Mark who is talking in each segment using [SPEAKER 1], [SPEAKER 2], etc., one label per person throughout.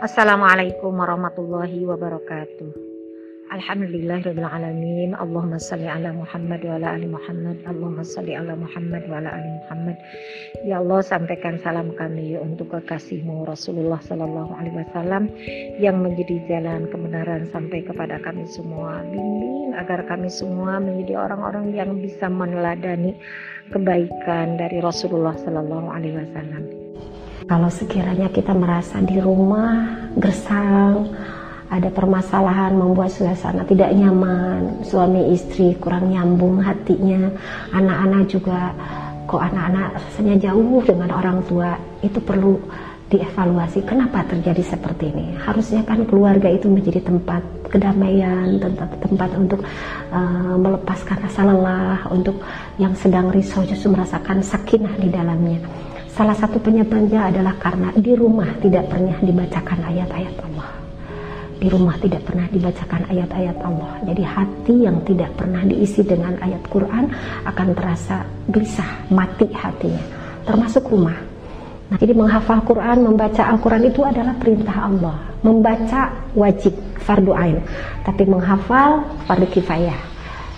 [SPEAKER 1] Assalamualaikum warahmatullahi wabarakatuh. Alhamdulillahirrahmanirrahim Allahumma salli ala Muhammad wa ala ali Muhammad. Allahumma salli ala Muhammad wa ala ali Muhammad. Ya Allah sampaikan salam kami untuk kekasihmu Rasulullah Sallallahu Alaihi Wasallam yang menjadi jalan kebenaran sampai kepada kami semua. Bimbing agar kami semua menjadi orang-orang yang bisa meneladani kebaikan dari Rasulullah Sallallahu Alaihi Wasallam
[SPEAKER 2] kalau sekiranya kita merasa di rumah gersang ada permasalahan membuat suasana tidak nyaman, suami istri kurang nyambung hatinya, anak-anak juga kok anak-anak rasanya jauh dengan orang tua, itu perlu dievaluasi kenapa terjadi seperti ini. Harusnya kan keluarga itu menjadi tempat kedamaian, tempat tempat untuk uh, melepaskan rasa lelah, untuk yang sedang risau justru merasakan sakinah di dalamnya. Salah satu penyebabnya adalah karena di rumah tidak pernah dibacakan ayat-ayat Allah di rumah tidak pernah dibacakan ayat-ayat Allah. Jadi hati yang tidak pernah diisi dengan ayat Quran akan terasa gelisah, mati hatinya. Termasuk rumah. Nah, jadi menghafal Quran, membaca Al-Quran itu adalah perintah Allah. Membaca wajib, fardu ain. Tapi menghafal fardu kifayah.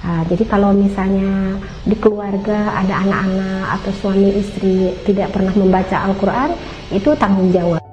[SPEAKER 2] Nah, jadi kalau misalnya di keluarga ada anak-anak atau suami istri tidak pernah membaca Al-Quran, itu tanggung jawab.